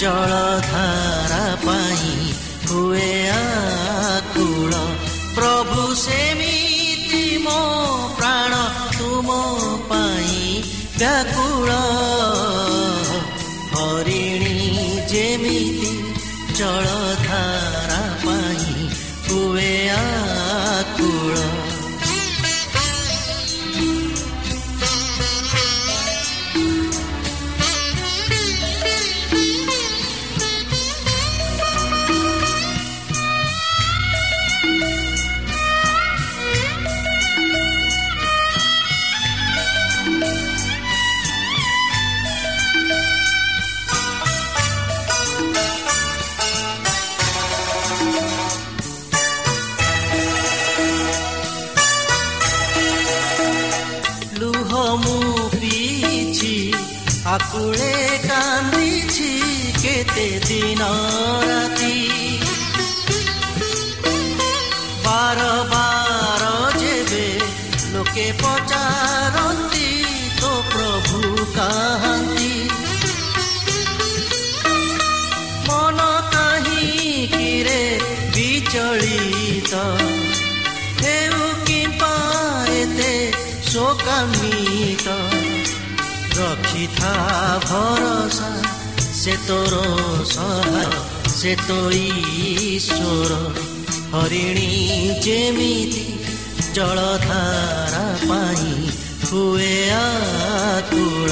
ଜଳଧାରା ପାଇଁ ହୁଏ ଆକୁଳ। ପ୍ରଭୁ ସେମିତି ମୋ ପ୍ରାଣ ତୁମ ପାଇଁ ବ୍ୟାକୁଳ। ହରିଣୀ ଯେମିତି ଜଳଧାରା ଶୋକାନ୍ୱିତ ରଖିଥା ଭରସା ସେ ତୋର ସହାୟ ସେ ତ ଈଶ୍ୱର ହରିଣୀ ଯେମିତି ଜଳଧାରା ପାଇଁ ହୁଏ ଆକୁଳ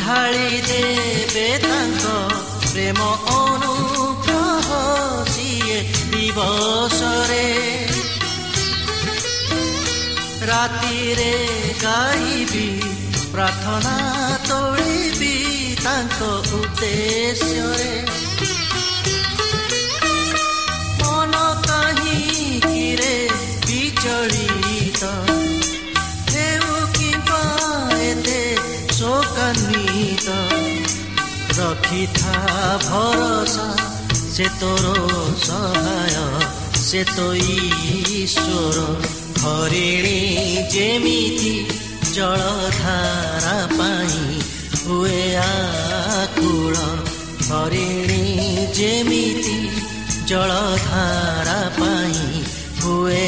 ଢାଳି ଦେବେ ତାଙ୍କ ପ୍ରେମ ଅନୁଗ୍ରହ ସିଏ ଦିବସରେ ରାତିରେ ଗାଇବି ପ୍ରାର୍ଥନା ତୋଳିବି ତାଙ୍କ ଉଦ୍ଦେଶ୍ୟରେ ରଖିଥା ଭରସା ସେ ତୋର ସହାୟ ସେ ତ ଈଶ୍ୱର। ହରିଣୀ ଯେମିତି ଜଳଧାରା ପାଇଁ ହୁଏ ଆକୁଳ ହରିଣୀ ଯେମିତି ଜଳଧାରା ପାଇଁ ହୁଏ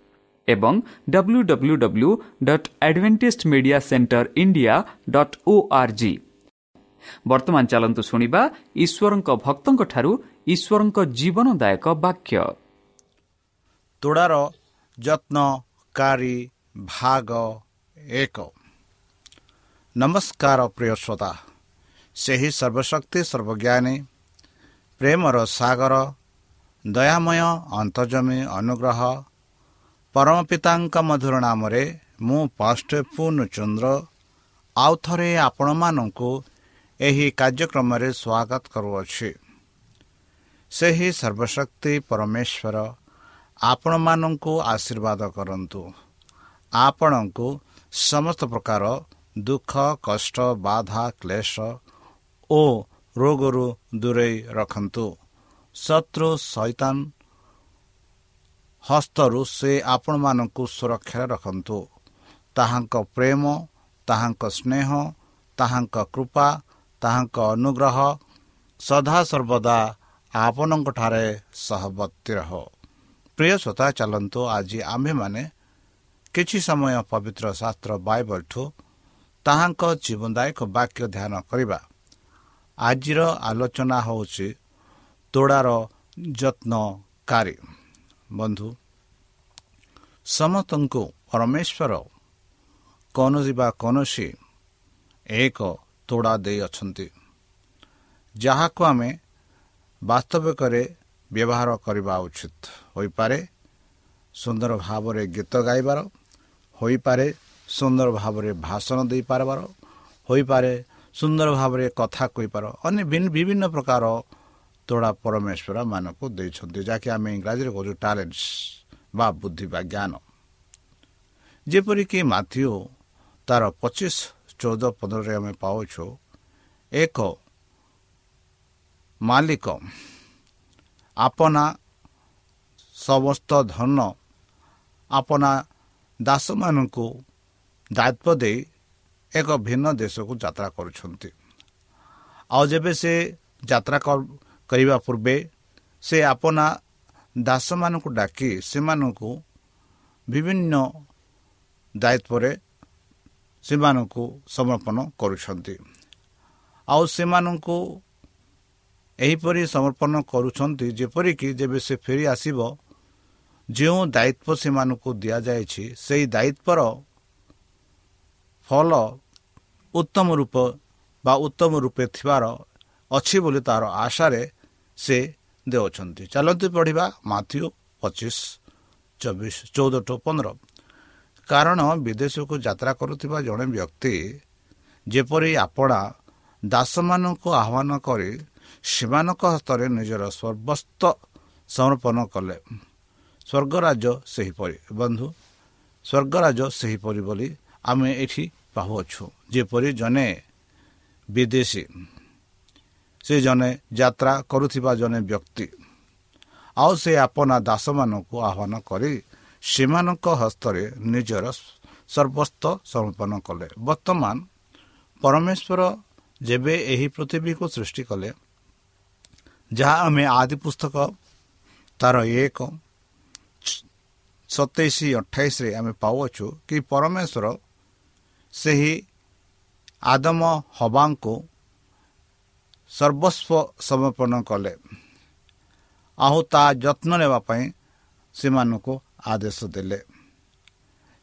ଏବଂ W W W dot Adventist media centre India dot O R G ବର୍ତ୍ତମାନ ଚାଲନ୍ତୁ ଶୁଣିବା ଈଶ୍ୱରଙ୍କ ଭକ୍ତଙ୍କଠାରୁ ଈଶ୍ୱରଙ୍କ ଜୀବନଦାୟକ ବାକ୍ୟ। ତୋଡ଼ାର ଯତ୍ନକାରୀ ଭାଗ ଏକ। ନମସ୍କାର ପ୍ରିୟ ଶ୍ରୋତା ସେହି ସର୍ବଶକ୍ତି ସର୍ବଜ୍ଞାନୀ ପ୍ରେମର ସାଗର ଦୟାମୟ ଅନ୍ତର୍ଜମୀ ଅନୁଗ୍ରହ ପରମ ପିତାଙ୍କ ମଧୁର ନାମରେ ମୁଁ ପାଷ୍ଟ ଚନ୍ଦ୍ର ଆଉ ଥରେ ଆପଣମାନଙ୍କୁ ଏହି କାର୍ଯ୍ୟକ୍ରମରେ ସ୍ୱାଗତ କରୁଅଛି। ସେହି ସର୍ବଶକ୍ତି ପରମେଶ୍ୱର ଆପଣମାନଙ୍କୁ ଆଶୀର୍ବାଦ କରନ୍ତୁ। ଆପଣଙ୍କୁ ସମସ୍ତ ପ୍ରକାର ଦୁଃଖ କଷ୍ଟ ବାଧା କ୍ଲେଶ ଓ ରୋଗରୁ ଦୂରେଇ ରଖନ୍ତୁ। ଶତ୍ରୁ ସୈତାନ ହସ୍ତରୁ ସେ ଆପଣମାନଙ୍କୁ ସୁରକ୍ଷାରେ ରଖନ୍ତୁ। ତାହାଙ୍କ ପ୍ରେମ ତାହାଙ୍କ ସ୍ନେହ ତାହାଙ୍କ କୃପା ତାହାଙ୍କ ଅନୁଗ୍ରହ ସଦାସର୍ବଦା ଆପଣଙ୍କଠାରେ ସହବର୍ତ୍ତୀ ରହ। ପ୍ରିୟ ଶ୍ରୋତା ଚାଲନ୍ତୁ ଆଜି ଆମ୍ଭେମାନେ କିଛି ସମୟ ପବିତ୍ର ଶାସ୍ତ୍ର ବାଇବଲଠୁ ତାହାଙ୍କ ଜୀବନଦାୟକ ବାକ୍ୟ ଧ୍ୟାନ କରିବା। ଆଜିର ଆଲୋଚନା ହେଉଛି ତୋଡ଼ାର ଯତ୍ନକାରୀ। ବନ୍ଧୁ ସମସ୍ତଙ୍କୁ ପରମେଶ୍ୱର କୌଣସି ବା କୌଣସି ଏକ ତୋଡ଼ା ଦେଇଅଛନ୍ତି ଯାହାକୁ ଆମେ ବାସ୍ତବିକରେ ବ୍ୟବହାର କରିବା ଉଚିତ। ହୋଇପାରେ ସୁନ୍ଦର ଭାବରେ ଗୀତ ଗାଇବାର ହୋଇପାରେ ସୁନ୍ଦର ଭାବରେ ଭାଷଣ ଦେଇପାରିବାର ହୋଇପାରେ ସୁନ୍ଦର ଭାବରେ କଥା କହିପାର ଅନ୍ୟ ବିଭିନ୍ନ ପ୍ରକାର ତୋଡ଼ା ପରମେଶ୍ୱର ମାନଙ୍କୁ ଦେଇଛନ୍ତି ଯାହାକି ଆମେ ଇଂରାଜୀରେ କହୁଛୁ ଟ୍ୟାଲେଣ୍ଟସ୍ ବା ବୁଦ୍ଧି ବା ଜ୍ଞାନ। ଯେପରିକି ମାଥିଓ ତାର ପଚିଶ ଚଉଦ ପନ୍ଦରରେ ଆମେ ପାଉଛୁ ଏକ ମାଲିକ ଆପନା ସମସ୍ତ ଧନ ଆପନା ଦାସମାନଙ୍କୁ ଦାୟିତ୍ୱ ଦେଇ ଏକ ଭିନ୍ନ ଦେଶକୁ ଯାତ୍ରା କରୁଛନ୍ତି। ଆଉ ଯେବେ ସେ ଯାତ୍ରା କରିବା ପୂର୍ବେ ସେ ଆପନା ଦାସମାନଙ୍କୁ ଡାକି ସେମାନଙ୍କୁ ବିଭିନ୍ନ ଦାୟିତ୍ୱରେ ସେମାନଙ୍କୁ ସମର୍ପଣ କରୁଛନ୍ତି। ଆଉ ସେମାନଙ୍କୁ ଏହିପରି ସମର୍ପଣ କରୁଛନ୍ତି ଯେପରିକି ଯେବେ ସେ ଫେରି ଆସିବ ଯେଉଁ ଦାୟିତ୍ୱ ସେମାନଙ୍କୁ ଦିଆଯାଇଛି ସେହି ଦାୟିତ୍ୱର ଫଳ ଉତ୍ତମ ରୂପ ବା ଉତ୍ତମ ରୂପେ ଥିବାର ଅଛି ବୋଲି ତାର ଆଶାରେ ସେ ଦେଉଛନ୍ତି। ଚାଲନ୍ତୁ ପଢ଼ିବା ମାଥ୍ୟୁ ପଚିଶ ଚବିଶ ଚଉଦ ଟୁ ପନ୍ଦର। କାରଣ ବିଦେଶକୁ ଯାତ୍ରା କରୁଥିବା ଜଣେ ବ୍ୟକ୍ତି ଯେପରି ଆପଣା ଦାସମାନଙ୍କୁ ଆହ୍ୱାନ କରି ସେମାନଙ୍କ ହସ୍ତରେ ନିଜର ସର୍ବସ୍ତ ସମର୍ପଣ କଲେ। ସ୍ୱର୍ଗରାଜ ସେହିପରି। ବନ୍ଧୁ ସ୍ୱର୍ଗରାଜ ସେହିପରି ବୋଲି ଆମେ ଏଠି ପାଉଅଛୁ ଯେପରି ଜଣେ ବିଦେଶୀ ସେ ଜଣେ ଯାତ୍ରା କରୁଥିବା ଜଣେ ବ୍ୟକ୍ତି। ଆଉ ସେ ଆପଣା ଦାସମାନଙ୍କୁ ଆହ୍ୱାନ କରି ସେମାନଙ୍କ ହସ୍ତରେ ନିଜର ସର୍ବସ୍ତ ସମର୍ପଣ କଲେ। ବର୍ତ୍ତମାନ ପରମେଶ୍ୱର ଯେବେ ଏହି ପୃଥିବୀକୁ ସୃଷ୍ଟି କଲେ ଯାହା ଆମେ ଆଦି ପୁସ୍ତକ ତାର ଏକ ସତେଇଶ ଅଠାଇଶରେ ଆମେ ପାଉଅଛୁ କି ପରମେଶ୍ୱର ସେହି ଆଦମ ହବାଙ୍କୁ ସର୍ବସ୍ୱ ସମର୍ପଣ କଲେ। ଆଉ ତା ଯତ୍ନ ନେବା ପାଇଁ ସେମାନଙ୍କୁ ଆଦେଶ ଦେଲେ।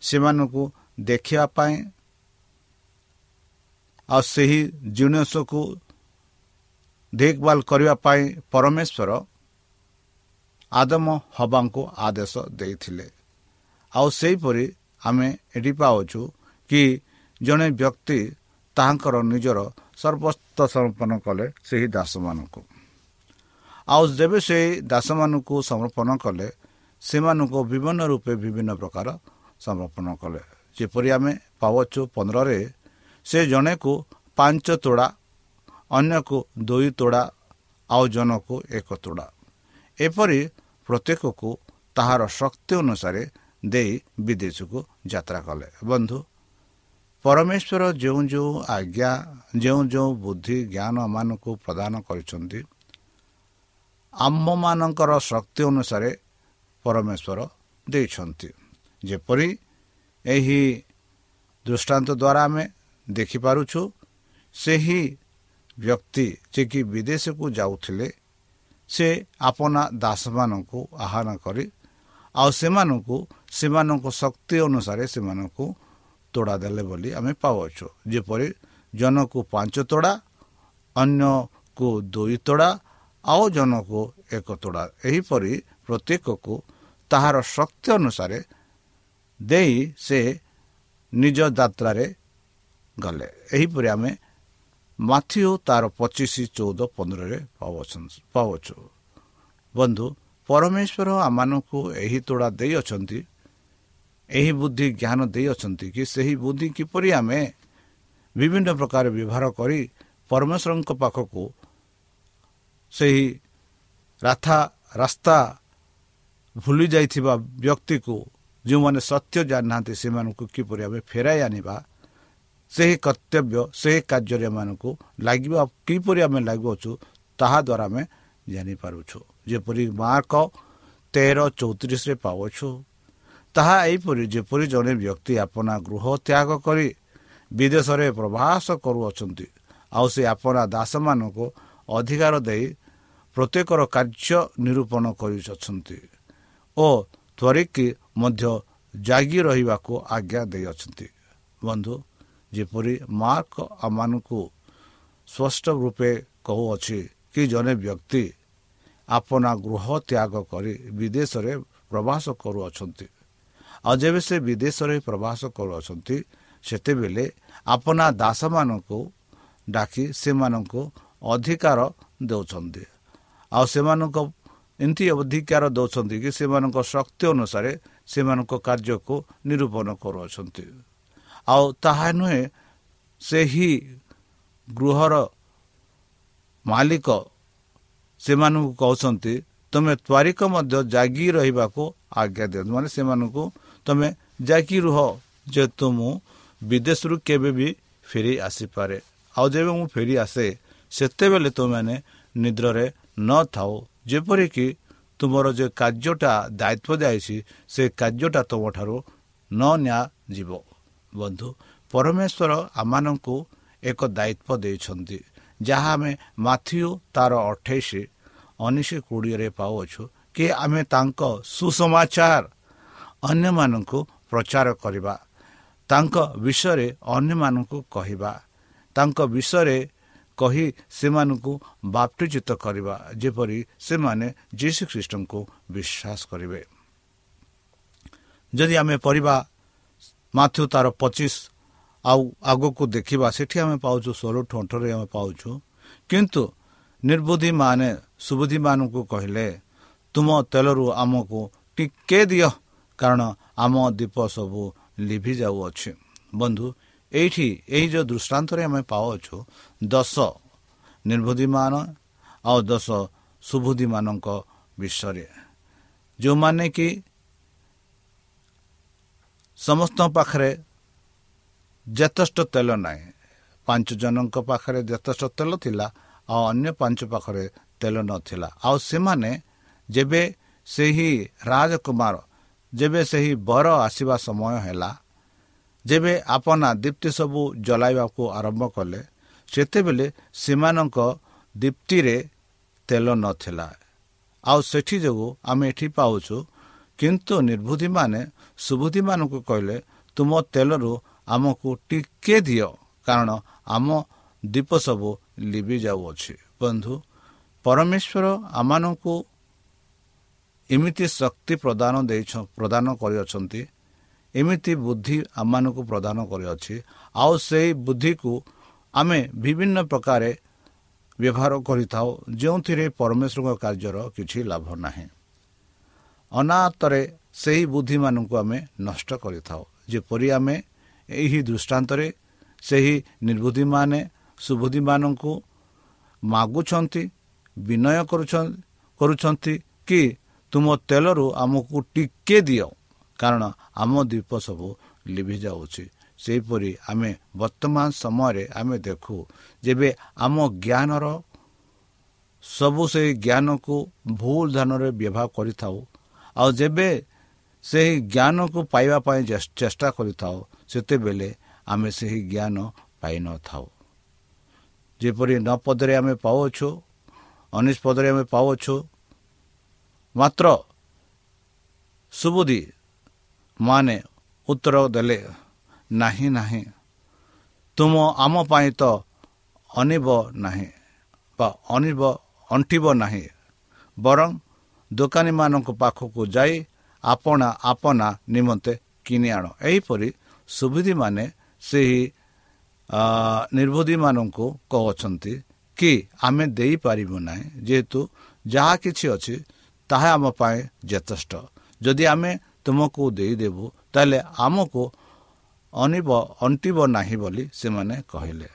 ସେମାନଙ୍କୁ ଦେଖିବା ପାଇଁ ଆଉ ସେହି ଜିନିଷକୁ ଦେଖଭାଲ କରିବା ପାଇଁ ପରମେଶ୍ୱର ଆଦମ ହବାଙ୍କୁ ଆଦେଶ ଦେଇଥିଲେ। ଆଉ ସେହିପରି ଆମେ ଏଠି ପାଉଛୁ କି ଜଣେ ବ୍ୟକ୍ତି ତାହାଙ୍କର ନିଜର ସର୍ବସ୍ତ ସମର୍ପଣ କଲେ ସେହି ଦାସମାନଙ୍କୁ। ଆଉ ଯେବେ ସେହି ଦାସମାନଙ୍କୁ ସମର୍ପଣ କଲେ ସେମାନଙ୍କୁ ବିଭିନ୍ନ ରୂପେ ବିଭିନ୍ନ ପ୍ରକାର ସମର୍ପଣ କଲେ। ଯେପରି ଆମେ ପାଉଛୁ ପନ୍ଦରରେ ସେ ଜଣେକୁ ପାଞ୍ଚ ତୋଡ଼ା ଅନ୍ୟକୁ ଦୁଇ ତୋଡ଼ା ଆଉ ଜଣକୁ ଏକ ତୋଡ଼ା। ଏପରି ପ୍ରତ୍ୟେକକୁ ତାହାର ଶକ୍ତି ଅନୁସାରେ ଦେଇ ବିଦେଶକୁ ଯାତ୍ରା କଲେ। ବନ୍ଧୁ ପରମେଶ୍ୱର ଯେଉଁ ଯେଉଁ ଆଜ୍ଞା ଯେଉଁ ଯେଉଁ ବୁଦ୍ଧି ଜ୍ଞାନ ମାନଙ୍କୁ ପ୍ରଦାନ କରିଛନ୍ତି ଆମ୍ଭମାନଙ୍କର ଶକ୍ତି ଅନୁସାରେ ପରମେଶ୍ୱର ଦେଇଛନ୍ତି। ଯେପରି ଏହି ଦୃଷ୍ଟାନ୍ତ ଦ୍ୱାରା ଆମେ ଦେଖିପାରୁଛୁ ସେହି ବ୍ୟକ୍ତି ଯିଏକି ବିଦେଶକୁ ଯାଉଥିଲେ ସେ ଆପଣା ଦାସମାନଙ୍କୁ ଆହ୍ୱାନ କରି ଆଉ ସେମାନଙ୍କୁ ସେମାନଙ୍କ ଶକ୍ତି ଅନୁସାରେ ସେମାନଙ୍କୁ ତୋଡ଼ା ଦେଲେ ବୋଲି ଆମେ ପାଉଛୁ ଯେପରି ଜଣକୁ ପାଞ୍ଚ ତୋଡ଼ା ଅନ୍ୟକୁ ଦୁଇ ତୋଡ଼ା ଆଉ ଜଣକୁ ଏକ ତୋଡ଼ା। ଏହିପରି ପ୍ରତ୍ୟେକକୁ ତାହାର ଶକ୍ତି ଅନୁସାରେ ଦେଇ ସେ ନିଜ ଯାତ୍ରାରେ ଗଲେ। ଏହିପରି ଆମେ ମାଥିଓ ତାର ପଚିଶ ଚଉଦ ପନ୍ଦରରେ ପାଉଛୁ ବନ୍ଧୁ ପରମେଶ୍ୱର ଆମମାନଙ୍କୁ ଏହି ତୋଡ଼ା ଦେଇଅଛନ୍ତି ଏହି ବୁଦ୍ଧି ଜ୍ଞାନ ଦେଇଅଛନ୍ତି କି ସେହି ବୁଦ୍ଧି କିପରି ଆମେ ବିଭିନ୍ନ ପ୍ରକାର ବ୍ୟବହାର କରି ପରମେଶ୍ୱରଙ୍କ ପାଖକୁ ସେହି ରାଥା ରାସ୍ତା ଭୁଲି ଯାଇଥିବା ବ୍ୟକ୍ତିକୁ ଯେଉଁମାନେ ସତ୍ୟ ଜାଣିନାହାନ୍ତି ସେମାନଙ୍କୁ କିପରି ଆମେ ଫେରାଇ ଆଣିବା ସେହି କର୍ତ୍ତବ୍ୟ ସେହି କାର୍ଯ୍ୟରେ ଏମାନଙ୍କୁ ଲାଗିବା କିପରି ଆମେ ଲାଗୁଅଛୁ ତାହା ଦ୍ୱାରା ଆମେ ଜାଣିପାରୁଛୁ। ଯେପରି ମାର୍କ ତେର ଚଉତିରିଶରେ ପାଉଛୁ ତାହା ଏହିପରି ଯେପରି ଜଣେ ବ୍ୟକ୍ତି ଆପଣା ଗୃହ ତ୍ୟାଗ କରି ବିଦେଶରେ ପ୍ରବାସ କରୁଅଛନ୍ତି। ଆଉ ସେ ଆପଣା ଦାସମାନଙ୍କୁ ଅଧିକାର ଦେଇ ପ୍ରତ୍ୟେକର କାର୍ଯ୍ୟ ନିରୂପଣ କରିଅଛନ୍ତି ଓ ତ୍ୱରିକି ମଧ୍ୟ ଜାଗି ରହିବାକୁ ଆଜ୍ଞା ଦେଇଅଛନ୍ତି। ବନ୍ଧୁ ଯେପରି ମାର୍କ ଆମମାନଙ୍କୁ ସ୍ପଷ୍ଟ ରୂପେ କହୁଅଛି କି ଜଣେ ବ୍ୟକ୍ତି ଆପଣା ଗୃହ ତ୍ୟାଗ କରି ବିଦେଶରେ ପ୍ରବାସ କରୁଅଛନ୍ତି। ଆଉ ଯେବେ ସେ ବିଦେଶରେ ପ୍ରବାସ କରୁଅଛନ୍ତି ସେତେବେଳେ ଆପଣା ଦାସମାନଙ୍କୁ ଡାକି ସେମାନଙ୍କୁ ଅଧିକାର ଦେଉଛନ୍ତି। ଆଉ ସେମାନଙ୍କ ଏମିତି ଅଧିକାର ଦେଉଛନ୍ତି କି ସେମାନଙ୍କ ଶକ୍ତି ଅନୁସାରେ ସେମାନଙ୍କ କାର୍ଯ୍ୟକୁ ନିରୂପଣ କରୁଅଛନ୍ତି। ଆଉ ତାହା ନୁହେଁ ସେହି ଗୃହର ମାଲିକ ସେମାନଙ୍କୁ କହୁଛନ୍ତି ତୁମେ ତ୍ୱାରିକ ମଧ୍ୟ ଜାଗି ରହିବାକୁ ଆଜ୍ଞା ଦିଅନ୍ତୁ। ମାନେ ସେମାନଙ୍କୁ ତୁମେ ଜାଗି ରୁହ ଯେହେତୁ ମୁଁ ବିଦେଶରୁ କେବେ ବି ଫେରି ଆସିପାରେ। ଆଉ ଯେବେ ମୁଁ ଫେରି ଆସେ ସେତେବେଳେ ତୁମେମାନେ ନିଦ୍ରରେ ନଥାଉ ଯେପରିକି ତୁମର ଯେ କାର୍ଯ୍ୟଟା ଦାୟିତ୍ୱ ଦିଆଯାଇଛି ସେ କାର୍ଯ୍ୟଟା ତୁମଠାରୁ ନ ନିଆଯିବ। ବନ୍ଧୁ ପରମେଶ୍ୱର ଆମମାନଙ୍କୁ ଏକ ଦାୟିତ୍ୱ ଦେଇଛନ୍ତି ଯାହା ଆମେ ମାଥିଉ ତାର ଅଠେଇଶ ଉଣେଇଶ କୋଡ଼ିଏରେ ପାଉଅଛୁ କି ଆମେ ତାଙ୍କ ସୁସମାଚାର ଅନ୍ୟମାନଙ୍କୁ ପ୍ରଚାର କରିବା ତାଙ୍କ ବିଷୟରେ ଅନ୍ୟମାନଙ୍କୁ କହିବା ତାଙ୍କ ବିଷୟରେ କହି ସେମାନଙ୍କୁ ବାପ୍ଟିଚିତ କରିବା ଯେପରି ସେମାନେ ଯୀଶୁ ଖ୍ରୀଷ୍ଟଙ୍କୁ ବିଶ୍ୱାସ କରିବେ। ଯଦି ଆମେ ପରିବା ମାଥ୍ୟୁ ତାର ପଚିଶ ଆଉ ଆଗକୁ ଦେଖିବା ସେଠି ଆମେ ପାଉଛୁ ଷୋହଳଠୁ ଅଠରରେ ଆମେ ପାଉଛୁ। କିନ୍ତୁ ନିର୍ବୁଦ୍ଧିମାନେ ସୁବୁଦ୍ଧିମାନଙ୍କୁ କହିଲେ ତୁମ ତେଲରୁ ଆମକୁ ଟିକେ ଦିଅ। କାରଣ ଆମ ଦ୍ୱୀପ ସବୁ ଲିଭି ଯାଉଅଛି। ବନ୍ଧୁ ଏଇଠି ଏହି ଯେଉଁ ଦୃଷ୍ଟାନ୍ତରେ ଆମେ ପାଉଅଛୁ ଦଶ ନିର୍ବୁଦ୍ଧିମାନ ଆଉ ଦଶ ସୁବୁଦ୍ଧିମାନଙ୍କ ବିଷୟରେ। ଯେଉଁମାନେ କି ସମସ୍ତଙ୍କ ପାଖରେ ଯଥେଷ୍ଟ ତେଲ ନାହିଁ। ପାଞ୍ଚ ଜଣଙ୍କ ପାଖରେ ଯଥେଷ୍ଟ ତେଲ ଥିଲା ଆଉ ଅନ୍ୟ ପାଞ୍ଚ ପାଖରେ ତେଲ ନଥିଲା। ଆଉ ସେମାନେ ଯେବେ ସେହି ରାଜକୁମାର ଯେବେ ସେହି ବର ଆସିବା ସମୟ ହେଲା ଯେବେ ଆପଣା ଦୀପ୍ତି ସବୁ ଜଲାଇବାକୁ ଆରମ୍ଭ କଲେ ସେତେବେଳେ ସେମାନଙ୍କ ଦୀପ୍ତିରେ ତେଲ ନଥିଲା। ଆଉ ସେଥି ଯୋଗୁଁ ଆମେ ଏଠି ପାଉଛୁ କିନ୍ତୁ ନିର୍ବୁଦ୍ଧିମାନେ ସୁବୁଦ୍ଧିମାନଙ୍କୁ କହିଲେ ତୁମ ତେଲରୁ ଆମକୁ ଟିକେ ଦିଅ କାରଣ ଆମ ଦ୍ୱୀପ ସବୁ ଲିଭି ଯାଉଅଛି ବନ୍ଧୁ ପରମେଶ୍ୱର ଆମମାନଙ୍କୁ ଏମିତି ଶକ୍ତି ପ୍ରଦାନ ଦେଇଛ ପ୍ରଦାନ କରିଅଛନ୍ତି। ଏମିତି ବୁଦ୍ଧି ଆମମାନଙ୍କୁ ପ୍ରଦାନ କରିଅଛି। ଆଉ ସେହି ବୁଦ୍ଧିକୁ ଆମେ ବିଭିନ୍ନ ପ୍ରକାର ବ୍ୟବହାର କରିଥାଉ। ଯେଉଁଥିରେ ପରମେଶ୍ୱରଙ୍କ କାର୍ଯ୍ୟର କିଛି ଲାଭ ନାହିଁ। ଅନାଥରେ ସେହି ବୁଦ୍ଧିମାନଙ୍କୁ ଆମେ ନଷ୍ଟ କରିଥାଉ। ଯେପରି ଆମେ ଏହି ଦୃଷ୍ଟାନ୍ତରେ ସେହି ନିର୍ବୁଦ୍ଧିମାନେ ସୁବୁଦ୍ଧିମାନଙ୍କୁ ମାଗୁଛନ୍ତି ବିନୟ କରୁଛନ୍ତି କି ତୁମ ତେଲରୁ ଆମକୁ ଟିକେ ଦିଅ। କାରଣ ଆମ ଦ୍ୱୀପ ସବୁ ଲିଭି ଯାଉଛି। ସେହିପରି ଆମେ ବର୍ତ୍ତମାନ ସମୟରେ ଆମେ ଦେଖୁ ଯେବେ ଆମ ଜ୍ଞାନର ସବୁ ସେହି ଜ୍ଞାନକୁ ଭୁଲ ଧାନରେ ବ୍ୟବହାର କରିଥାଉ ଆଉ ଯେବେ ସେହି ଜ୍ଞାନକୁ ପାଇବା ପାଇଁ ଚେଷ୍ଟା କରିଥାଉ ସେତେବେଳେ ଆମେ ସେହି ଜ୍ଞାନ ପାଇନଥାଉ। ଯେପରି ନ ପଦରେ ଆମେ ପାଉଅଛୁ ଅନିଶ ପଦରେ ଆମେ ପାଉଅଛୁ ମାତ୍ର ସୁବୁଦ୍ଧି ମାନେ ଉତ୍ତର ଦେଲେ ନାହିଁ ନାହିଁ ତୁମ ଆମ ପାଇଁ ତ ଅନିବ ନାହିଁ ବା ଅନିବ ଅଣ୍ଟିବ ନାହିଁ ବରଂ ଦୋକାନୀମାନଙ୍କ ପାଖକୁ ଯାଇ ଆପଣା ଆପଣା ନିମନ୍ତେ କିଣି ଆଣ। ଏହିପରି ସୁବିଧିମାନେ ସେହି ନିର୍ବୁଦ୍ଧିମାନଙ୍କୁ କହୁଛନ୍ତି କି ଆମେ ଦେଇପାରିବୁ ନାହିଁ। ଯେହେତୁ ଯାହା କିଛି ଅଛି ତାହା ଆମ ପାଇଁ ଯଥେଷ୍ଟ। ଯଦି ଆମେ ତୁମକୁ ଦେଇଦେବୁ ତାହେଲେ ଆମକୁ ଅନିବ ଅଣ୍ଟିବ ନାହିଁ ବୋଲି ସେମାନେ କହିଲେ।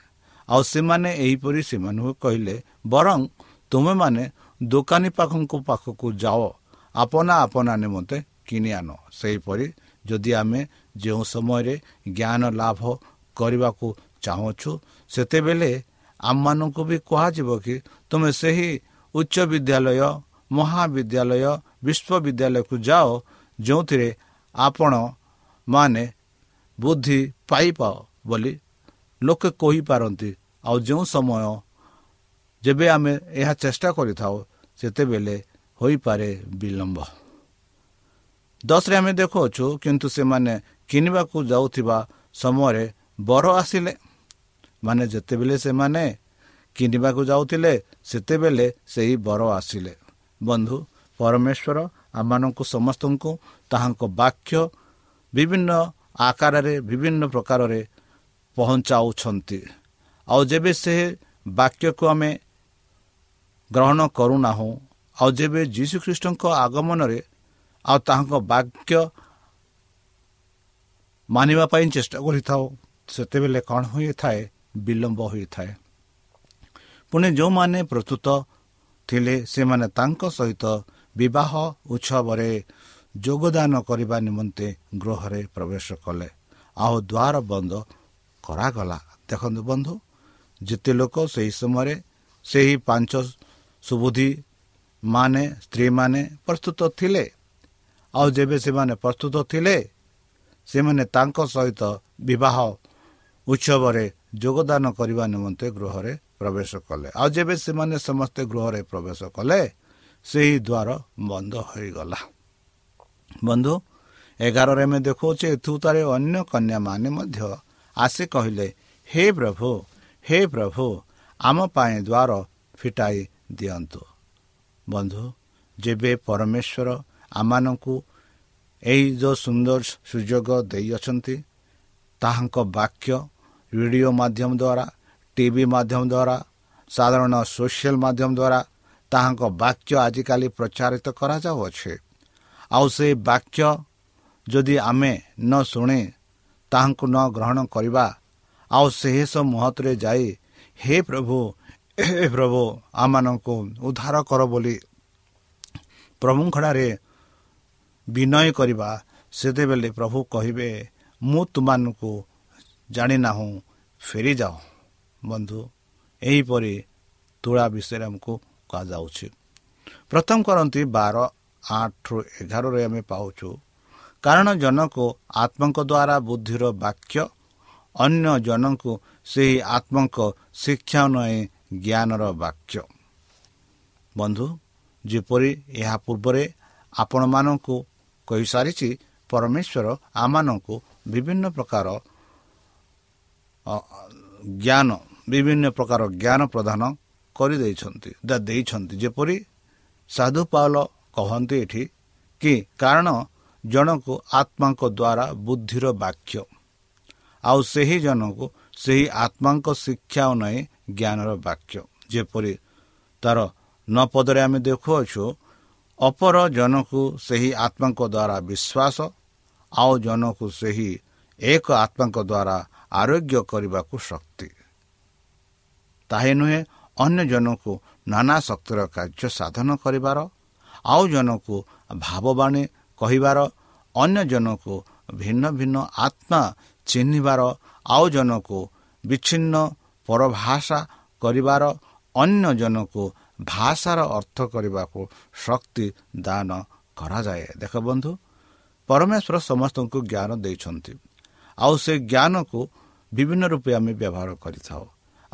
ଆଉ ସେମାନେ ଏହିପରି ସେମାନଙ୍କୁ କହିଲେ ବରଂ ତୁମେମାନେ ଦୋକାନୀ ପାଖଙ୍କ ପାଖକୁ ଯାଅ ଆପନା ଆପନା ନିମନ୍ତେ କିଣି ଆଣ। ସେହିପରି ଯଦି ଆମେ ଯେଉଁ ସମୟରେ ଜ୍ଞାନ ଲାଭ କରିବାକୁ ଚାହୁଁଛୁ ସେତେବେଳେ ଆମମାନଙ୍କୁ ବି କୁହାଯିବ କି ତୁମେ ସେହି ଉଚ୍ଚ ବିଦ୍ୟାଳୟ ମହାବିଦ୍ୟାଳୟ ବିଶ୍ୱବିଦ୍ୟାଳୟକୁ ଯାଅ ଯେଉଁଥିରେ ଆପଣ ମାନେ ବୁଦ୍ଧି ପାଇପାଅ ବୋଲି ଲୋକେ କହିପାରନ୍ତି। ଆଉ ଯେଉଁ ସମୟ ଯେବେ ଆମେ ଏହା ଚେଷ୍ଟା କରିଥାଉ ସେତେବେଳେ ହୋଇପାରେ ବିଳମ୍ବ। ଦଶରେ ଆମେ ଦେଖୁଅଛୁ କିନ୍ତୁ ସେମାନେ କିଣିବାକୁ ଯାଉଥିବା ସମୟରେ ବର ଆସିଲେ। ମାନେ ଯେତେବେଳେ ସେମାନେ କିଣିବାକୁ ଯାଉଥିଲେ ସେତେବେଳେ ସେହି ବର ଆସିଲେ। ବନ୍ଧୁ ପରମେଶ୍ୱର ଆମମାନଙ୍କୁ ସମସ୍ତଙ୍କୁ ତାହାଙ୍କ ବାକ୍ୟ ବିଭିନ୍ନ ଆକାରରେ ବିଭିନ୍ନ ପ୍ରକାରରେ ପହଞ୍ଚାଉଛନ୍ତି। ଆଉ ଯେବେ ସେ ବାକ୍ୟକୁ ଆମେ ଗ୍ରହଣ କରୁନାହୁଁ ଆଉ ଯେବେ ଯୀଶୁଖ୍ରୀଷ୍ଟଙ୍କ ଆଗମନରେ ଆଉ ତାହାଙ୍କ ବାକ୍ୟ ମାନିବା ପାଇଁ ଚେଷ୍ଟା କରିଥାଉ ସେତେବେଳେ କ'ଣ ହୋଇଥାଏ? ବିଳମ୍ବ ହୋଇଥାଏ। ପୁଣି ଯେଉଁମାନେ ପ୍ରସ୍ତୁତ ଥିଲେ ସେମାନେ ତାଙ୍କ ସହିତ ବିବାହ ଉତ୍ସବରେ ଯୋଗଦାନ କରିବା ନିମନ୍ତେ ଗୃହରେ ପ୍ରବେଶ କଲେ। ଆଉ ଦ୍ୱାର ବନ୍ଦ କରାଗଲା। ଦେଖନ୍ତୁ ବନ୍ଧୁ ଯେତେ ଲୋକ ସେହି ସମୟରେ ସେହି ପାଞ୍ଚ ସୁବୁଦ୍ଧି ମାନେ ସ୍ତ୍ରୀମାନେ ପ୍ରସ୍ତୁତ ଥିଲେ। ଆଉ ଯେବେ ସେମାନେ ପ୍ରସ୍ତୁତ ଥିଲେ ସେମାନେ ତାଙ୍କ ସହିତ ବିବାହ ଉତ୍ସବରେ ଯୋଗଦାନ କରିବା ନିମନ୍ତେ ଗୃହରେ ପ୍ରବେଶ କଲେ। ଆଉ ଯେବେ ସେମାନେ ସମସ୍ତେ ଗୃହରେ ପ୍ରବେଶ କଲେ ସେହି ଦ୍ୱାର ବନ୍ଦ ହୋଇଗଲା। ବନ୍ଧୁ ଏଗାରରେ ଆମେ ଦେଖାଉଛେ ଏଥୁତାରେ ଅନ୍ୟ କନ୍ୟାମାନେ ମଧ୍ୟ ଆସି କହିଲେ ହେ ପ୍ରଭୁ ହେ ପ୍ରଭୁ ଆମ ପାଇଁ ଦ୍ୱାର ଫିଟାଇ ଦିଅନ୍ତୁ। ବନ୍ଧୁ ଯେବେ ପରମେଶ୍ୱର ଆମମାନଙ୍କୁ ଏହି ଯେଉଁ ସୁନ୍ଦର ସୁଯୋଗ ଦେଇଅଛନ୍ତି ତାହାଙ୍କ ବାକ୍ୟ ରେଡ଼ିଓ ମାଧ୍ୟମ ଦ୍ୱାରା ଟିଭି ମାଧ୍ୟମ ଦ୍ୱାରା ସାଧାରଣ ସୋସିଆଲ ମାଧ୍ୟମ ଦ୍ୱାରା ତାହାଙ୍କ ବାକ୍ୟ ଆଜିକାଲି ପ୍ରଚାରିତ କରାଯାଉଅଛି। ଆଉ ସେ ବାକ୍ୟ ଯଦି ଆମେ ନ ଶୁଣେ ତାହାଙ୍କୁ ନ ଗ୍ରହଣ କରିବା ଆଉ ଶେଷ ମହତରେ ଯାଇ ହେ ପ୍ରଭୁ ହେ ପ୍ରଭୁ ଆମମାନଙ୍କୁ ଉଦ୍ଧାର କର ବୋଲି ପ୍ରଭୁଙ୍କଡ଼ାରେ ବିନୟ କରିବା ସେତେବେଳେ ପ୍ରଭୁ କହିବେ ମୁଁ ତୁମମାନଙ୍କୁ ଜାଣିନାହୁଁ ଫେରିଯାଅ। ବନ୍ଧୁ ଏହିପରି ତୁଳା ବିଷୟରେ ଆମକୁ କୁହାଯାଉଛି। ପ୍ରଥମ କରନ୍ତି ବାର ଆଠରୁ ଏଗାରରେ ଆମେ ପାଉଛୁ କାରଣ ଜଣକୁ ଆତ୍ମାଙ୍କ ଦ୍ୱାରା ବୁଦ୍ଧିର ବାକ୍ୟ ଅନ୍ୟ ଜଣଙ୍କୁ ସେହି ଆତ୍ମାଙ୍କ ଶିକ୍ଷା ନୁହେଁ ଜ୍ଞାନର ବାକ୍ୟ। ବନ୍ଧୁ ଯେପରି ଏହା ପୂର୍ବରେ ଆପଣମାନଙ୍କୁ କହିସାରିଛି ପରମେଶ୍ୱର ଆମମାନଙ୍କୁ ବିଭିନ୍ନ ପ୍ରକାର ଜ୍ଞାନ ବିଭିନ୍ନ ପ୍ରକାର ଜ୍ଞାନ ପ୍ରଦାନ କରିଦେଇଛନ୍ତି ଦେଇଛନ୍ତି। ଯେପରି ସାଧୁ ପାଉଲ କହନ୍ତି ଏଠି କି କାରଣ ଜଣକୁ ଆତ୍ମାଙ୍କ ଦ୍ୱାରା ବୁଦ୍ଧିର ବାକ୍ୟ ଆଉ ସେହି ଜଣକୁ ସେହି ଆତ୍ମାଙ୍କ ଶିକ୍ଷା ନାହିଁ ଜ୍ଞାନର ବାକ୍ୟ। ଯେପରି ତାର ନ ପଦରେ ଆମେ ଦେଖୁଅଛୁ ଅପର ଜଣକୁ ସେହି ଆତ୍ମାଙ୍କ ଦ୍ୱାରା ବିଶ୍ୱାସ ଆଉ ଜଣକୁ ସେହି ଏକ ଆତ୍ମାଙ୍କ ଦ୍ୱାରା ଆରୋଗ୍ୟ କରିବାକୁ ଶକ୍ତି। ତାହା ନୁହେଁ ଅନ୍ୟ ଜଣକୁ ନାନା ଶକ୍ତିର କାର୍ଯ୍ୟ ସାଧନ କରିବାର ଆଉ ଜଣକୁ ଭାବବାଣୀ କହିବାର ଅନ୍ୟ ଜଣକୁ ଭିନ୍ନ ଭିନ୍ନ ଆତ୍ମା ଚିହ୍ନିବାର ଆଉ ଜଣକୁ ବିଚ୍ଛିନ୍ନ ପରଭାଷା କରିବାର ଅନ୍ୟ ଜଣକୁ ଭାଷାର ଅର୍ଥ କରିବାକୁ ଶକ୍ତି ଦାନ କରାଯାଏ। ଦେଖ ବନ୍ଧୁ ପରମେଶ୍ୱର ସମସ୍ତଙ୍କୁ ଜ୍ଞାନ ଦେଇଛନ୍ତି। ଆଉ ସେ ଜ୍ଞାନକୁ ବିଭିନ୍ନ ରୂପେ ଆମେ ବ୍ୟବହାର କରିଥାଉ।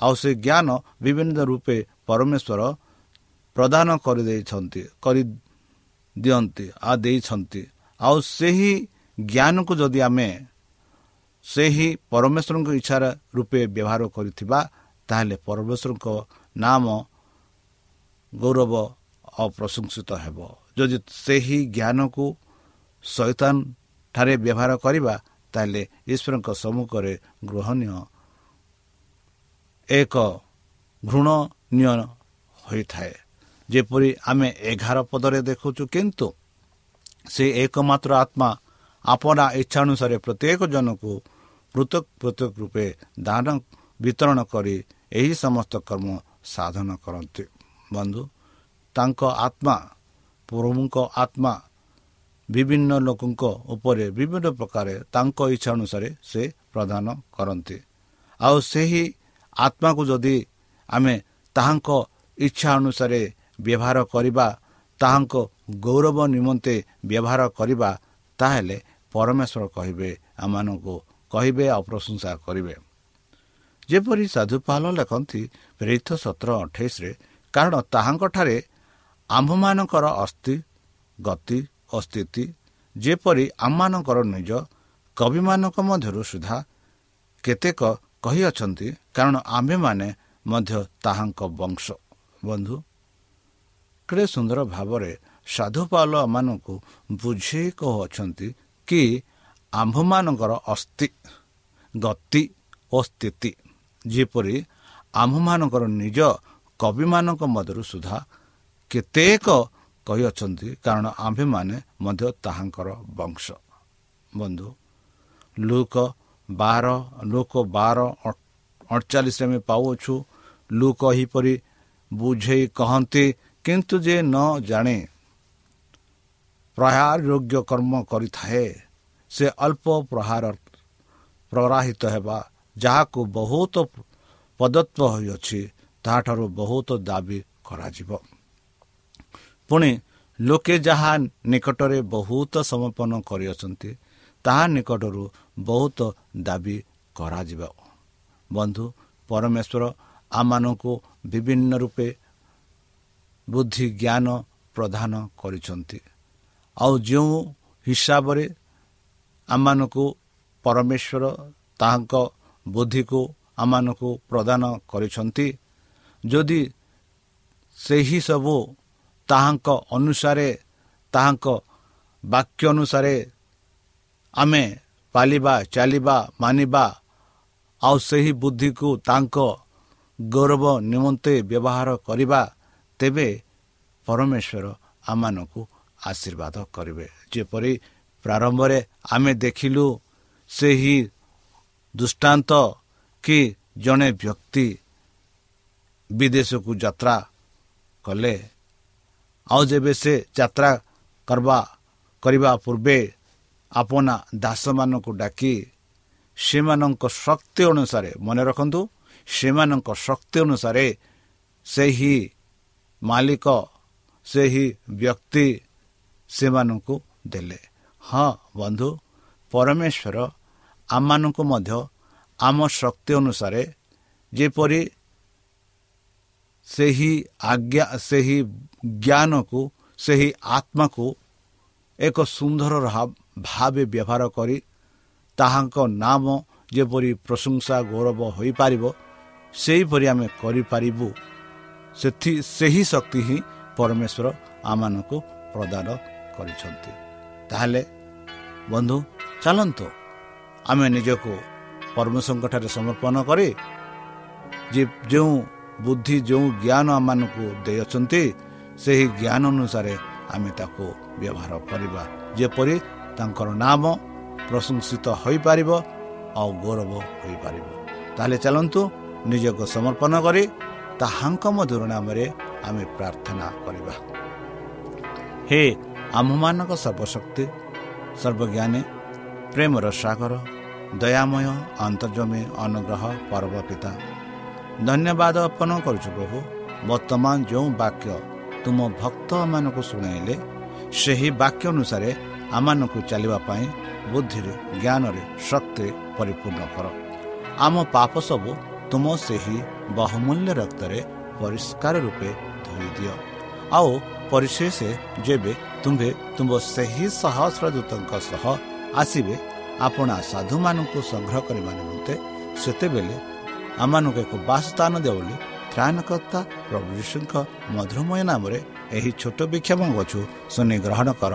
ଆଉ ସେ ଜ୍ଞାନ ବିଭିନ୍ନ ରୂପେ ପରମେଶ୍ୱର ପ୍ରଦାନ କରିଦେଇଛନ୍ତି କରି ଦିଅନ୍ତି ଆଉ ଦେଇଛନ୍ତି। ଆଉ ସେହି ଜ୍ଞାନକୁ ଯଦି ଆମେ ସେହି ପରମେଶ୍ୱରଙ୍କ ଇଚ୍ଛାର ରୂପେ ବ୍ୟବହାର କରିଥିବା ତାହେଲେ ପରମେଶ୍ୱରଙ୍କ ନାମ ଗୌରବ ଅପ୍ରଶଂସିତ ହେବ। ଯଦି ସେହି ଜ୍ଞାନକୁ ଶୈତାନ ଠାରେ ବ୍ୟବହାର କରିବା ତାହେଲେ ଈଶ୍ୱରଙ୍କ ସମ୍ମୁଖରେ ଗ୍ରହଣୀୟ ଏକ ଘୃଣନୀୟ ହୋଇଥାଏ। ଯେପରି ଆମେ ଏଗାର ପଦରେ ଦେଖୁଛୁ କିନ୍ତୁ ସେ ଏକମାତ୍ର ଆତ୍ମା ଆପଣା ଇଚ୍ଛା ଅନୁସାରେ ପ୍ରତ୍ୟେକ ଜଣକୁ ପୃଥକ ପୃଥକ ରୂପେ ଦାନ ବିତରଣ କରି ଏହି ସମସ୍ତ କର୍ମ ସାଧନ କରନ୍ତି। ବନ୍ଧୁ ତାଙ୍କ ଆତ୍ମା ପ୍ରଭୁଙ୍କ ଆତ୍ମା ବିଭିନ୍ନ ଲୋକଙ୍କ ଉପରେ ବିଭିନ୍ନ ପ୍ରକାର ତାଙ୍କ ଇଚ୍ଛା ଅନୁସାରେ ସେ ପ୍ରଦାନ କରନ୍ତି। ଆଉ ସେହି ଆତ୍ମାକୁ ଯଦି ଆମେ ତାହାଙ୍କ ଇଚ୍ଛା ଅନୁସାରେ ବ୍ୟବହାର କରିବା ତାହାଙ୍କ ଗୌରବ ନିମନ୍ତେ ବ୍ୟବହାର କରିବା ତାହେଲେ ପରମେଶ୍ୱର କହିବେ ଆମମାନଙ୍କୁ କହିବେ ଆଉ ପ୍ରଶଂସା କରିବେ। ଯେପରି ସାଧୁପାଲ ଲେଖନ୍ତି ପ୍ରେରିତ ସତର ଅଠେଇଶରେ କାରଣ ତାହାଙ୍କଠାରେ ଆମ୍ଭମାନଙ୍କର ଅସ୍ଥି ଗତି ଓ ସ୍ଥିତି ଯେପରି ଆମମାନଙ୍କର ନିଜ କବିମାନଙ୍କ ମଧ୍ୟରୁ ସୁଦ୍ଧା କେତେକ କହିଅଛନ୍ତି କାରଣ ଆମ୍ଭେମାନେ ମଧ୍ୟ ତାହାଙ୍କ ବଂଶ। ବନ୍ଧୁ କେଡ଼େ ସୁନ୍ଦର ଭାବରେ ସାଧୁପାଲ ମାନଙ୍କୁ ବୁଝେଇ କହୁଅଛନ୍ତି କି ଆମ୍ଭମାନଙ୍କର ଅସ୍ଥି ଗତି ଓ ସ୍ଥିତି ଯେପରି ଆମ୍ଭମାନଙ୍କର ନିଜ କବିମାନଙ୍କ ମଧ୍ୟରୁ ସୁଦ୍ଧା କେତେକ କହିଅଛନ୍ତି କାରଣ ଆମ୍ଭେମାନେ ମଧ୍ୟ ତାହାଙ୍କର ବଂଶ। ବନ୍ଧୁ ଲୁକ ବାର ଲୋକ ବାର ଅଠଚାଳିଶରେ ଆମେ ପାଉଅଛୁ। ଲୁକ ଏହିପରି ବୁଝେଇ କହନ୍ତି କିନ୍ତୁ ଯେ ନ ଜାଣେ ପ୍ରହାର ଯୋଗ୍ୟ କର୍ମ କରିଥାଏ। ସେ ଅଳ୍ପ ପ୍ରହାର ପ୍ରରାହିତ ହେବା ଯାହାକୁ ବହୁତ ପ୍ରଦତ୍ତ ହୋଇଅଛି ତାହାଠାରୁ ବହୁତ ଦାବି କରାଯିବ। ପୁଣି ଲୋକେ ଯାହା ନିକଟରେ ବହୁତ ସମର୍ପଣ କରିଅଛନ୍ତି ତାହା ନିକଟରୁ ବହୁତ ଦାବି କରାଯିବ। ବନ୍ଧୁ ପରମେଶ୍ୱର ଆମମାନଙ୍କୁ ବିଭିନ୍ନ ରୂପେ ବୁଦ୍ଧି ଜ୍ଞାନ ପ୍ରଦାନ କରିଛନ୍ତି। ଆଉ ଯେଉଁ ହିସାବରେ ଆମମାନଙ୍କୁ ପରମେଶ୍ୱର ତାହାଙ୍କ ବୁଦ୍ଧିକୁ ଆମମାନଙ୍କୁ ପ୍ରଦାନ କରିଛନ୍ତି ଯଦି ସେହି ସବୁ ତାହାଙ୍କ ଅନୁସାରେ ତାହାଙ୍କ ବାକ୍ୟ ଅନୁସାରେ ଆମେ ପାଳିବା ଚାଲିବା ମାନିବା ଆଉ ସେହି ବୁଦ୍ଧିକୁ ତାଙ୍କ ଗୌରବ ନିମନ୍ତେ ବ୍ୟବହାର କରିବା ତେବେ ପରମେଶ୍ୱର ଆମମାନଙ୍କୁ ଆଶୀର୍ବାଦ କରିବେ। ଯେପରି ପ୍ରାରମ୍ଭରେ ଆମେ ଦେଖିଲୁ ସେହି ଦୃଷ୍ଟାନ୍ତ କି ଜଣେ ବ୍ୟକ୍ତି ବିଦେଶକୁ ଯାତ୍ରା କଲେ। ଆଉ ଯେବେ ସେ ଯାତ୍ରା କରିବା ପୂର୍ବେ ଆପଣା ଦାସମାନଙ୍କୁ ଡାକି ସେମାନଙ୍କ ଶକ୍ତି ଅନୁସାରେ ମନେ ରଖନ୍ତୁ ସେମାନଙ୍କ ଶକ୍ତି ଅନୁସାରେ ସେହି ମାଲିକ ସେହି ବ୍ୟକ୍ତି ସେମାନଙ୍କୁ ଦେଲେ। ହଁ ବନ୍ଧୁ ପରମେଶ୍ୱର ଆମମାନଙ୍କୁ ମଧ୍ୟ ଆମ ଶକ୍ତି ଅନୁସାରେ ଯେପରି ସେହି ଆଜ୍ଞା ସେହି ଜ୍ଞାନକୁ ସେହି ଆତ୍ମାକୁ ଏକ ସୁନ୍ଦର ଭାବେ ବ୍ୟବହାର କରି ତାହାଙ୍କ ନାମ ଯେପରି ପ୍ରଶଂସା ଗୌରବ ହୋଇପାରିବ ସେହିପରି ଆମେ କରିପାରିବୁ। ସେଥି ସେହି ଶକ୍ତି ହିଁ ପରମେଶ୍ୱର ଆମମାନଙ୍କୁ ପ୍ରଦାନ କରିଛନ୍ତି। ତାହେଲେ ବନ୍ଧୁ ଚାଲନ୍ତୁ। ଆମେ ନିଜକୁ ପରମେଶ୍ୱରଙ୍କଠାରେ ସମର୍ପଣ କରି ଯେ ଯେଉଁ ବୁଦ୍ଧି ଯେଉଁ ଜ୍ଞାନ ଆମମାନଙ୍କୁ ଦେଇଅଛନ୍ତି ସେହି ଜ୍ଞାନ ଅନୁସାରେ ଆମେ ତାକୁ ବ୍ୟବହାର କରିବା। ଯେପରି ତାଙ୍କର ନାମ ପ୍ରଶଂସିତ ହୋଇପାରିବ ଆଉ ଗୌରବ ହୋଇପାରିବ। ତାହେଲେ ଚାଲନ୍ତୁ ନିଜକୁ ସମର୍ପଣ କରି ତାହାଙ୍କ ମଧୁର ନାମରେ ଆମେ ପ୍ରାର୍ଥନା କରିବା। ହେ ଆମ୍ଭମାନଙ୍କ ସର୍ବଶକ୍ତି ସର୍ବଜ୍ଞାନୀ ପ୍ରେମର ସାଗର ଦୟାମୟ ଅନ୍ତର୍ଜମୀ ଅନୁଗ୍ରହ ପର୍ବ ପିତା ଧନ୍ୟବାଦ ଅର୍ପଣ କରୁଛୁ ପ୍ରଭୁ। ବର୍ତ୍ତମାନ ଯେଉଁ ବାକ୍ୟ ତୁମ ଭକ୍ତମାନଙ୍କୁ ଶୁଣାଇଲେ ସେହି ବାକ୍ୟ ଅନୁସାରେ ଆମମାନଙ୍କୁ ଚାଲିବା ପାଇଁ ବୁଦ୍ଧିରେ ଜ୍ଞାନରେ ଶକ୍ତିରେ ପରିପୂର୍ଣ୍ଣ କର। ଆମ ପାପ ସବୁ ତୁମ ସେହି ବହୁମୂଲ୍ୟ ରକ୍ତରେ ପରିଷ୍କାର ରୂପେ ଧୋଇ ଦିଅ ଆଉ ପରିଶେଷ ଯେବେ ତୁମ୍ଭେ ତୁମ୍ଭ ସେହି ସହସ୍ର ଦୂତଙ୍କ ସହ ଆସିବେ ଆପଣା ସାଧୁମାନଙ୍କୁ ସଂଗ୍ରହ କରିବା ନିମନ୍ତେ ସେତେବେଳେ ଆମମାନଙ୍କୁ ଏକ ବାସସ୍ଥାନ ଦେବ ବୋଲି ତ୍ରାଣକର୍ତ୍ତା ପ୍ରଭୁ ଯୀଶୁଙ୍କ ମଧୁରମୟ ନାମରେ ଏହି ଛୋଟ ବିକ୍ଷମ ଗଛୁ ଶୁଣି ଗ୍ରହଣ କର।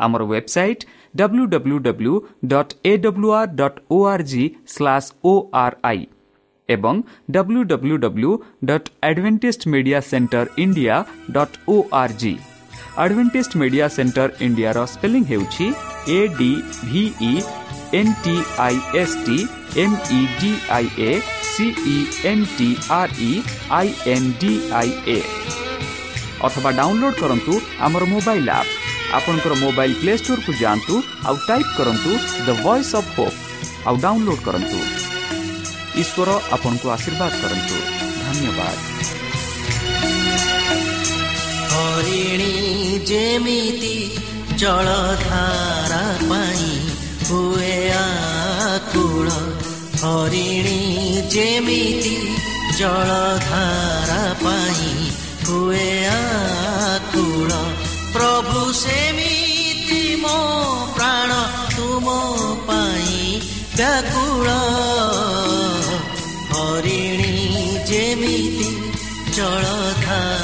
ଆମର website W W W dot A W R dot O R G slash O R I ଏବଂ W W W dot Adventist media centre India dot O R G Adventist media centre ଇଣ୍ଡିଆର spelling ହେଉଛି A D V E N T I S T M E D I A C E N T R E I N D I A ଅଥବା download କରନ୍ତୁ ଆମର mobile app ଆପଣଙ୍କର mobile play ଷ୍ଟୋରକୁ ଯାଆନ୍ତୁ ଆଉ type କରନ୍ତୁ the voice of hope ଆଉ download କରନ୍ତୁ। ଈଶ୍ୱର ଆପଣଙ୍କୁ ଆଶୀର୍ବାଦ କରନ୍ତୁ। ଧନ୍ୟବାଦ। ହରିଣୀ ଯେମିତି ଜଳଧାରା ପାଇଁ ହୁଏ ଆକୁଳ ହରିଣୀ ଯେମିତି ଜଳଧାରା ପାଇଁ ହୁଏ ଆକୁଳ ପ୍ରଭୁ ସେମିତି ମୋ ପ୍ରାଣ ତୁମ ପାଇଁ ବ୍ୟାକୁଳ। ହରିଣୀ ଯେମିତି ଜଳଧାରା